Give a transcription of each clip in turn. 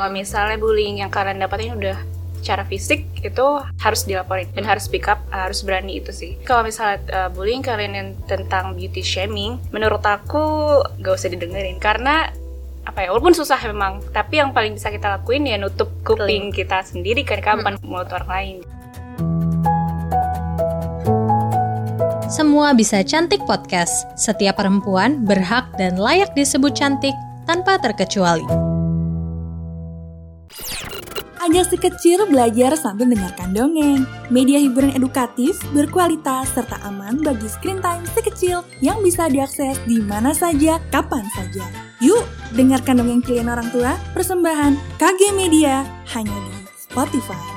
Kalau misalnya bullying yang kalian dapatin udah secara fisik itu harus dilaporin dan harus speak up, harus berani itu sih. Kalau misalnya uh, bullying kalian yang tentang beauty shaming, menurut aku gak usah didengerin karena apa ya walaupun susah memang tapi yang paling bisa kita lakuin ya nutup kuping kita sendiri kan kapan hmm. mulut orang lain Semua bisa cantik podcast. Setiap perempuan berhak dan layak disebut cantik tanpa terkecuali. Ajak si kecil belajar sambil mendengarkan dongeng. Media hiburan edukatif, berkualitas, serta aman bagi screen time si kecil yang bisa diakses di mana saja, kapan saja. Yuk, dengarkan dongeng kalian orang tua, persembahan KG Media, hanya di Spotify.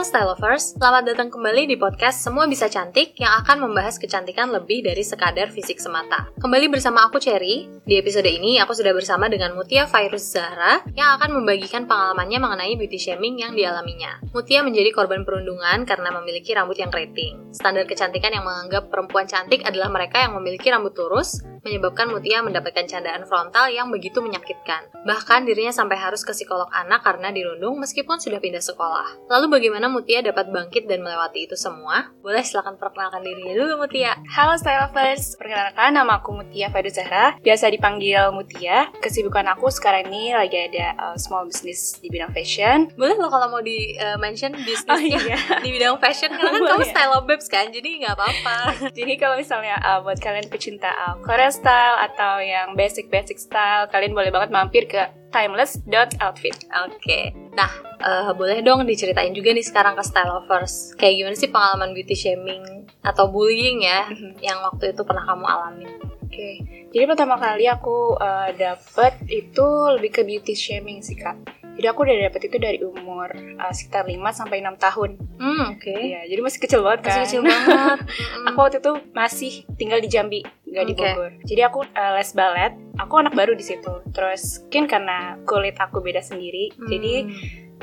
Halo Style Lovers, selamat datang kembali di podcast Semua Bisa Cantik yang akan membahas kecantikan lebih dari sekadar fisik semata. Kembali bersama aku Cherry. Di episode ini aku sudah bersama dengan Mutia Virus Zahra yang akan membagikan pengalamannya mengenai beauty shaming yang dialaminya. Mutia menjadi korban perundungan karena memiliki rambut yang keriting. Standar kecantikan yang menganggap perempuan cantik adalah mereka yang memiliki rambut lurus, menyebabkan Mutia mendapatkan candaan frontal yang begitu menyakitkan. Bahkan dirinya sampai harus ke psikolog anak karena dirundung meskipun sudah pindah sekolah. Lalu bagaimana Mutia dapat bangkit dan melewati itu semua? Boleh silahkan perkenalkan dirinya dulu Mutia. Halo Style Lovers, perkenalkan nama aku Mutia Fadu Zahra, biasa dipanggil Mutia. Kesibukan aku sekarang ini lagi ada uh, small business di bidang fashion. Boleh loh kalau mau di uh, mention bisnisnya oh, iya. di bidang fashion karena kan kamu style babes kan, jadi nggak apa-apa. jadi kalau misalnya uh, buat kalian pecinta uh, Korea style atau yang basic-basic style, kalian boleh banget mampir ke timeless.outfit. Oke. Okay. Nah, uh, boleh dong diceritain juga nih sekarang ke style lovers. Kayak gimana sih pengalaman beauty shaming atau bullying ya mm-hmm. yang waktu itu pernah kamu alami? Oke. Okay. Jadi pertama kali aku uh, dapet itu lebih ke beauty shaming sih, Kak jadi aku udah dapet itu dari umur uh, sekitar 5 sampai 6 tahun. Hmm, oke. Okay. Iya, jadi masih kecil banget kan. Masih kecil banget. aku waktu itu masih tinggal di Jambi, nggak di Bogor. Jadi aku uh, les balet, aku anak baru di situ. Terus mungkin karena kulit aku beda sendiri, hmm. jadi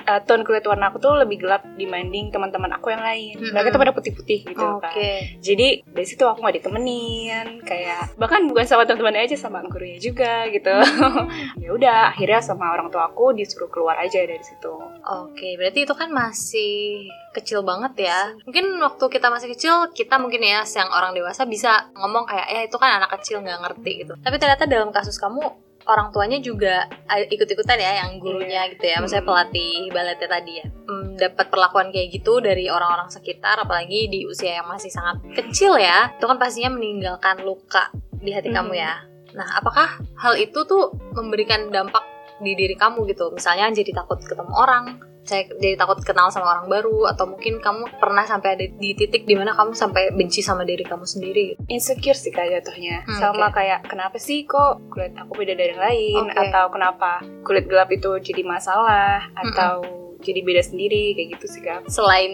uh, tone kulit warna aku tuh lebih gelap dibanding teman-teman aku yang lain. Mm -hmm. Mereka tuh pada putih-putih gitu okay. kan. Jadi dari situ aku gak ditemenin, kayak bahkan bukan sama teman-temannya aja sama gurunya juga gitu. Mm. ya udah akhirnya sama orang tua aku disuruh keluar aja dari situ. Oke, okay, berarti itu kan masih kecil banget ya. Mungkin waktu kita masih kecil kita mungkin ya yang orang dewasa bisa ngomong kayak ya itu kan anak kecil nggak ngerti gitu. Tapi ternyata dalam kasus kamu orang tuanya juga ikut-ikutan ya yang gurunya yeah. gitu ya. Misalnya pelatih baletnya tadi ya. Hmm, dapat perlakuan kayak gitu dari orang-orang sekitar apalagi di usia yang masih sangat kecil ya itu kan pastinya meninggalkan luka di hati hmm. kamu ya. Nah apakah hal itu tuh memberikan dampak di diri kamu gitu? Misalnya jadi takut ketemu orang saya jadi takut kenal sama orang baru atau mungkin kamu pernah sampai ada di titik di mana kamu sampai benci sama diri kamu sendiri. Insecure sih kayak jatuhnya. Hmm, sama okay. kayak kenapa sih kok kulit aku beda dari yang lain? Okay. atau kenapa kulit gelap itu jadi masalah? Hmm, atau jadi beda sendiri? Kayak gitu sih kak. Selain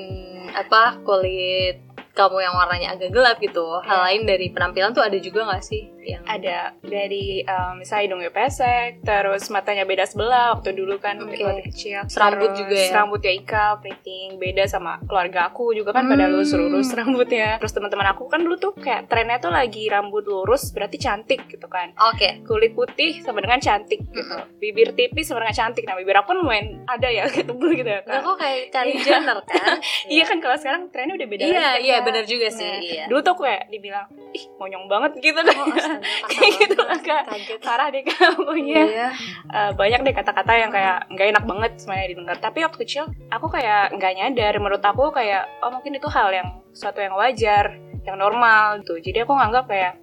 apa kulit kamu yang warnanya agak gelap gitu. Hal iya. lain dari penampilan tuh ada juga nggak sih yang ada. Dari um, misalnya hidungnya pesek terus matanya beda sebelah waktu dulu kan okay. waktu kecil. Serambut juga ya? rambutnya ikal keriting beda sama keluarga aku juga kan hmm. pada lurus lurus rambutnya. Terus teman-teman aku kan dulu tuh kayak trennya tuh lagi rambut lurus berarti cantik gitu kan. Oke. Okay. kulit putih sama dengan cantik gitu. Hmm. bibir tipis sama dengan cantik. Nah bibir aku kan lumayan ada ya kayak tebel gitu ya kan kok kayak Kylie Jenner kan? Iya kan kalau sekarang trennya udah beda iya iya benar juga sih. Nah, iya. Dulu tuh kayak dibilang, ih monyong banget gitu kan. Oh, kayak gitu lah kak. Parah deh kamu Iya. Uh, banyak deh kata-kata yang kayak nggak enak banget semuanya didengar. Tapi waktu kecil aku kayak nggak nyadar. Menurut aku kayak oh mungkin itu hal yang suatu yang wajar, yang normal gitu. Jadi aku nganggap kayak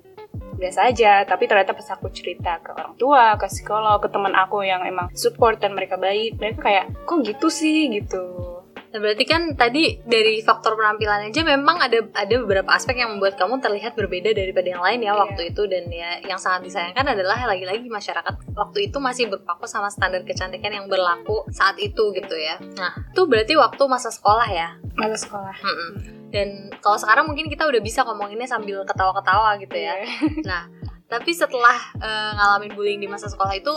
biasa aja tapi ternyata pas aku cerita ke orang tua ke psikolog ke teman aku yang emang support dan mereka baik mereka kayak kok gitu sih gitu Nah, berarti kan tadi dari faktor penampilan aja memang ada ada beberapa aspek yang membuat kamu terlihat berbeda daripada yang lain ya yeah. waktu itu dan ya yang sangat disayangkan adalah lagi-lagi masyarakat waktu itu masih berpaku sama standar kecantikan yang berlaku saat itu gitu ya. Nah, itu berarti waktu masa sekolah ya? Masa sekolah. Mm -mm. Dan kalau sekarang mungkin kita udah bisa ngomonginnya sambil ketawa-ketawa gitu ya. Yeah. Nah, tapi setelah uh, ngalamin bullying di masa sekolah itu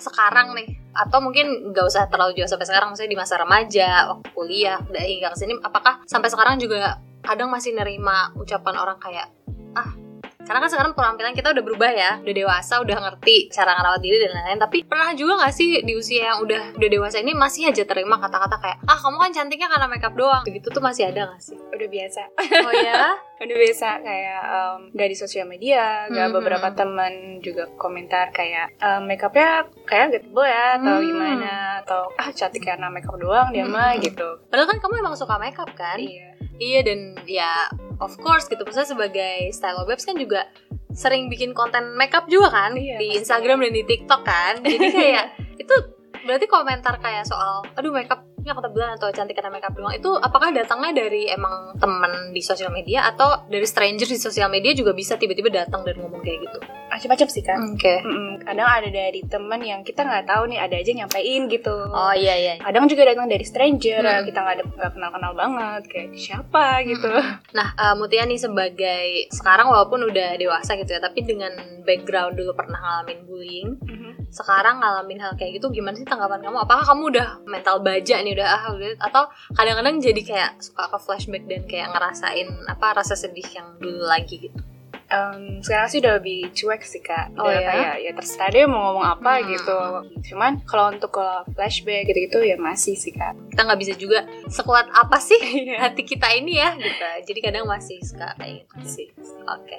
sekarang nih atau mungkin nggak usah terlalu jauh sampai sekarang misalnya di masa remaja waktu kuliah udah hingga ke sini apakah sampai sekarang juga kadang masih nerima ucapan orang kayak ah karena kan sekarang penampilan kita udah berubah ya udah dewasa udah ngerti cara ngerawat diri dan lain-lain. Tapi pernah juga gak sih di usia yang udah udah dewasa ini masih aja terima kata-kata kayak ah kamu kan cantiknya karena makeup doang. Begitu tuh masih ada gak sih? Udah biasa. Oh ya? Udah biasa. Kayak um, gak di sosial media gak Hmm, beberapa teman juga komentar kayak um, makeupnya kayak gak tebel ya atau Hmm. gimana? Atau ah cantik karena makeup doang dia Hmm. mah gitu. Padahal kan kamu emang suka makeup kan? Iya. Iya dan ya of course gitu maksudnya sebagai style babes kan juga sering bikin konten makeup juga kan Iya, di pasti. Instagram dan di TikTok kan. Jadi kayak itu berarti komentar kayak soal aduh makeupnya ketebelan atau cantik karena makeup doang itu apakah datangnya dari emang temen di sosial media atau dari stranger di sosial media juga bisa tiba-tiba datang dan ngomong kayak gitu. macam-macam sih kan Oke. Mm-mm. kadang ada dari teman yang kita nggak tahu nih ada aja nyampein gitu Oh iya iya. kadang juga datang dari stranger Hmm. kita nggak ada nggak kenal kenal banget kayak siapa gitu Nah, uh, Mutia nih sebagai sekarang walaupun udah dewasa gitu ya, tapi dengan background dulu pernah ngalamin bullying, Mhm. sekarang ngalamin hal kayak gitu gimana sih tanggapan kamu? Apakah kamu udah mental baja nih udah ah udah atau kadang-kadang jadi kayak suka ke flashback dan kayak ngerasain apa rasa sedih yang dulu lagi gitu? Em, sekarang sih udah lebih cuek sih kak Oh, Udah ya? kayak ya terserah dia mau ngomong apa Hmm. gitu cuman kalau untuk ke flashback gitu gitu ya masih sih kak Kita nggak bisa juga sekuat apa sih Iya. hati kita ini ya gitu. Jadi kadang masih suka kayak gitu. masih Oke.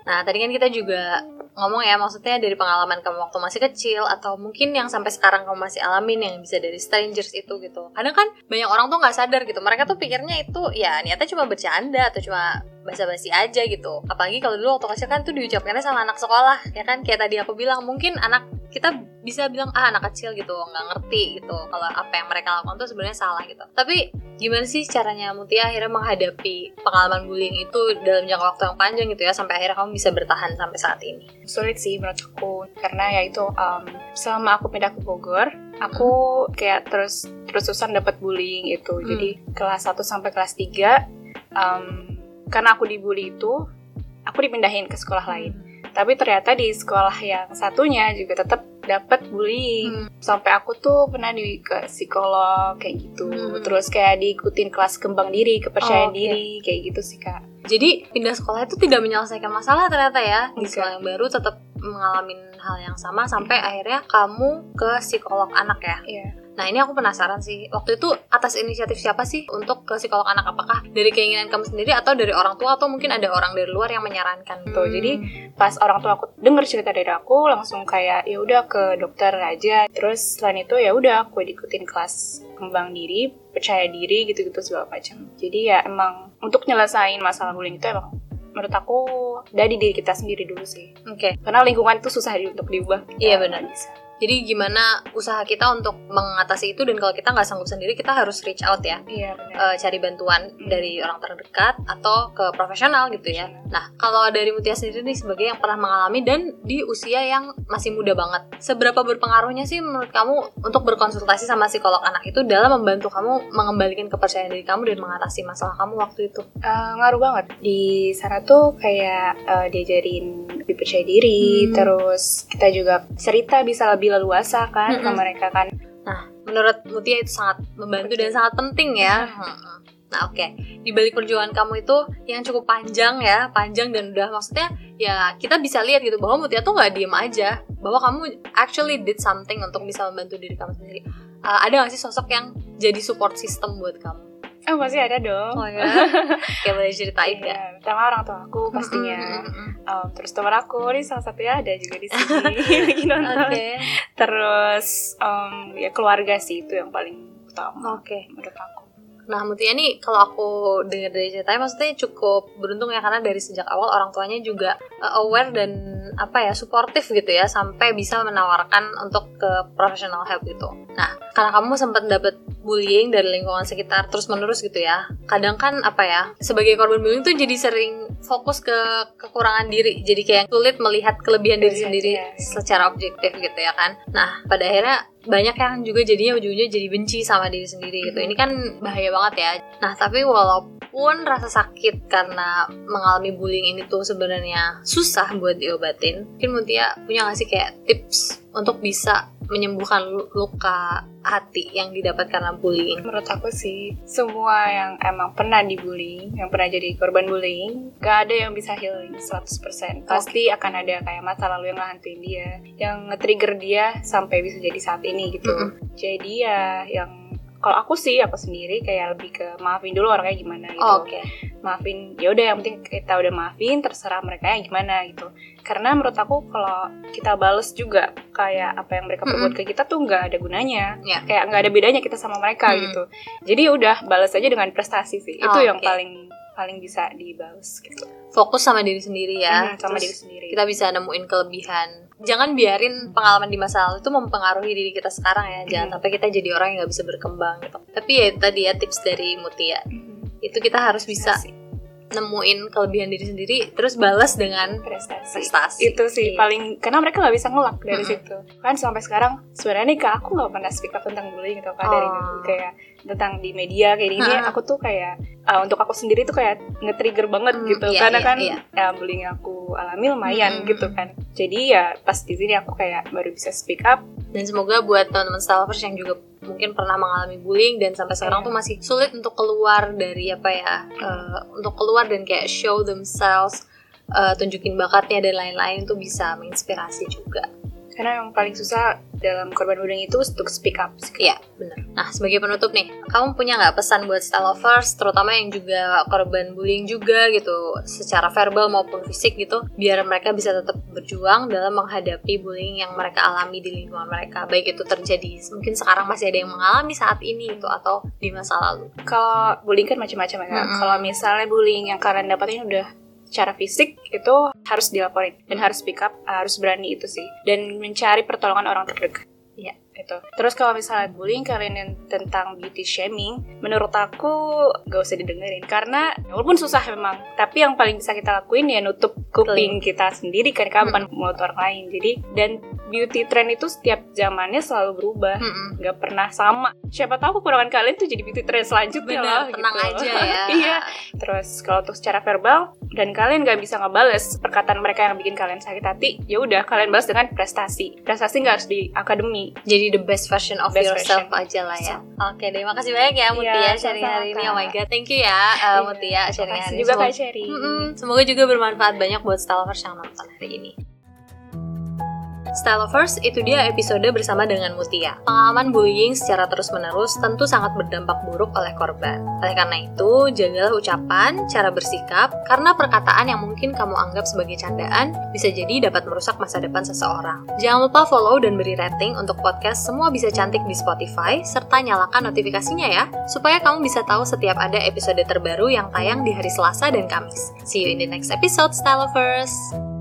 Nah, tadi kan kita juga ngomong ya, maksudnya dari pengalaman kamu waktu masih kecil atau mungkin yang sampai sekarang kamu masih alamin yang bisa dari strangers itu gitu. Kadang kan banyak orang tuh nggak sadar gitu. Mereka tuh pikirnya itu ya niatnya cuma bercanda atau cuma basa-basi aja gitu. Apalagi kalau dulu waktu kecil kan tuh diucapkannya sama anak sekolah, ya kan? Kayak tadi aku bilang, mungkin anak kita bisa bilang ah anak kecil gitu nggak ngerti gitu kalau apa yang mereka lakukan tuh sebenarnya salah gitu tapi gimana sih caranya Mutia akhirnya menghadapi pengalaman bullying itu dalam jangka waktu yang panjang gitu ya sampai akhirnya kamu bisa bertahan sampai saat ini sulit sih menurut aku karena ya itu em, selama aku pindah ke Bogor aku kayak terus terus terusan dapat bullying itu Hmm. jadi kelas 1 sampai kelas 3 em, karena aku dibully itu aku dipindahin ke sekolah lain tapi ternyata di sekolah yang satunya juga tetap dapat bullying Hmm. sampai aku tuh pernah di ke psikolog kayak gitu Hmm. terus kayak diikutin kelas kembang diri Oh, kepercayaan oke. diri kayak gitu sih kak jadi pindah sekolah itu tidak menyelesaikan masalah ternyata ya di Enggak. sekolah yang baru tetap mengalami hal yang sama sampai akhirnya kamu ke psikolog anak ya Iya. Nah ini aku penasaran sih. Waktu itu atas inisiatif siapa sih Untuk ke psikolog anak? Apakah dari keinginan kamu sendiri Atau dari orang tua? Atau mungkin ada orang dari luar yang menyarankan Tuh, jadi pas orang tua aku denger cerita dari aku langsung kayak ya udah ke dokter aja. Terus selain itu ya udah aku diikutin kelas kembang diri percaya diri gitu-gitu segala macam. Jadi ya emang untuk nyelesain masalah bullying itu emang menurut aku dari diri kita sendiri dulu sih. Oke. Karena lingkungan itu susah di- untuk diubah. Iya, benar. bisa. Jadi gimana usaha kita untuk mengatasi itu Dan kalau kita nggak sanggup sendiri Kita harus reach out ya. Iya benar. Eh, Cari bantuan Hmm. dari orang terdekat Atau ke profesional gitu ya. Nah kalau dari Mutia sendiri nih Sebagai yang pernah mengalami Dan di usia yang masih muda banget Seberapa berpengaruhnya sih menurut kamu Untuk berkonsultasi sama psikolog anak itu Dalam membantu kamu mengembalikan kepercayaan diri kamu Dan mengatasi masalah kamu waktu itu? Eh, ngaruh banget. Di sana tuh kayak eh, diajarin lebih percaya diri Hmm. terus kita juga cerita bisa lebih leluasa kan ke Mm-mm. mereka kan menurut Mutia itu sangat membantu dan sangat penting ya. Mm-mm. Nah oke, di balik perjuangan kamu itu yang cukup panjang ya, panjang dan udah maksudnya ya kita bisa lihat gitu bahwa Mutia tuh nggak diem aja, bahwa kamu actually did something untuk bisa membantu diri kamu sendiri. Uh, ada gak sih sosok yang jadi support system buat kamu? Oh pasti ada dong Oh ya, kayak boleh ceritain nggak? Iya, pertama orang tua aku pastinya. Um, terus teman aku ini salah satunya ada juga di sini lagi nonton Oke, terus um, ya keluarga sih itu yang paling utama oke. menurut aku Nah, Mutia nih kalau aku dengar dari ceritanya maksudnya cukup beruntung ya karena dari sejak awal orang tuanya juga uh, aware dan apa ya suportif gitu ya sampai bisa menawarkan untuk ke professional help gitu. Nah, karena kamu sempat dapat bullying dari lingkungan sekitar terus menerus gitu ya. Kadang kan apa ya sebagai korban bullying tuh jadi sering fokus ke kekurangan diri. Jadi kayak sulit melihat kelebihan diri Iya, sendiri iya. secara objektif gitu ya kan. Nah, pada akhirnya banyak yang juga jadinya ujung-ujungnya jadi benci sama diri sendiri gitu. Ini kan bahaya banget ya. Nah, tapi walaupun rasa sakit karena mengalami bullying ini tuh sebenarnya susah buat diobatin, mungkin Mutia punya nggak sih kayak tips untuk bisa menyembuhkan luka hati yang didapat karena bullying? Menurut aku sih, semua yang emang pernah dibullying, yang pernah jadi korban bullying, gak ada yang bisa healing 100%. Pasti okay. akan ada kayak masa lalu yang ngehantuin dia, yang nge-trigger dia sampai bisa jadi saat ini gitu. Mm -hmm. Jadi ya yang kalau aku sih aku sendiri kayak lebih ke maafin dulu orangnya gimana gitu. Oh, Oke. Okay. Maafin ya udah yang penting kita udah maafin terserah mereka yang gimana gitu. Karena menurut aku kalau kita bales juga kayak apa yang mereka perbuat mm -hmm. ke kita tuh nggak ada gunanya. Yeah. Kayak nggak ada bedanya kita sama mereka mm. gitu. Jadi ya udah balas aja dengan prestasi sih. Itu oh, yang paling paling bisa dibales gitu. Fokus sama diri sendiri ya. Hmm, sama Terus diri sendiri. Kita bisa nemuin kelebihan jangan biarin pengalaman di masa lalu itu mempengaruhi diri kita sekarang ya jangan hmm. sampai kita jadi orang yang nggak bisa berkembang gitu tapi ya tadi ya tips dari Mutia hmm. itu kita harus bisa nemuin kelebihan diri sendiri terus balas dengan prestasi, prestasi. itu sih iya. paling karena mereka nggak bisa ngelak dari -hmm. situ kan sampai sekarang sebenarnya nih kak aku nggak pernah speak up tentang bullying gitu kan oh. dari dulu kayak tentang di media kayak gini uh. aku tuh kayak uh, untuk aku sendiri tuh kayak nge-trigger banget hmm, gitu iya, karena iya, kan iya. ya bullying aku alami lumayan hmm. gitu kan jadi ya pas di sini aku kayak baru bisa speak up dan semoga buat teman-teman stalkers yang juga mungkin pernah mengalami bullying dan sampai sekarang yeah. tuh masih sulit untuk keluar dari apa ya uh, untuk keluar dan kayak show themselves uh, tunjukin bakatnya dan lain-lain tuh bisa menginspirasi juga karena yang paling susah dalam korban bullying itu untuk speak up. Iya, benar. Nah, sebagai penutup nih, kamu punya nggak pesan buat style lovers, terutama yang juga korban bullying juga gitu, secara verbal maupun fisik gitu, biar mereka bisa tetap berjuang dalam menghadapi bullying yang mereka alami di lingkungan mereka, baik itu terjadi mungkin sekarang masih ada yang mengalami saat ini itu atau di masa lalu. Kalau bullying kan macam-macam ya. Mm -hmm. Kalau misalnya bullying yang kalian dapatin udah secara fisik itu harus dilaporin dan harus speak up harus berani itu sih. Dan mencari pertolongan orang terdekat. Ya itu terus kalau misalnya bullying kalian yang tentang beauty shaming menurut aku gak usah didengerin. Karena walaupun susah memang tapi yang paling bisa kita lakuin ya nutup kuping kita sendiri kan karena bukan mulut orang lain. Jadi dan beauty trend itu setiap zamannya selalu berubah. Hmm. pernah sama. Siapa tahu kekurangan kalian tuh jadi beauty trend selanjutnya Bener, lah tenang gitu. aja ya. Iya. Terus kalau untuk secara verbal dan kalian gak bisa ngebales perkataan mereka yang bikin kalian sakit hati ya udah kalian balas dengan prestasi. Prestasi nggak harus di akademi. Jadi the best version of best yourself version. aja lah ya. Oke okay, terima kasih banyak ya Mutia ya, sharing hari ini. Oh my god thank you ya uh, Mutia sharing hari ini. juga kak sharing mm -mm. semoga juga bermanfaat banyak buat stalkers yang nonton hari ini Style Lovers, itu dia episode bersama dengan Mutia. Pengalaman bullying secara terus-menerus tentu sangat berdampak buruk oleh korban. Oleh karena itu, jagalah ucapan, cara bersikap, karena perkataan yang mungkin kamu anggap sebagai candaan bisa jadi dapat merusak masa depan seseorang. Jangan lupa follow dan beri rating untuk podcast Semua Bisa Cantik di Spotify, serta nyalakan notifikasinya ya, supaya kamu bisa tahu setiap ada episode terbaru yang tayang di hari Selasa dan Kamis. See you in the next episode, Style Lovers!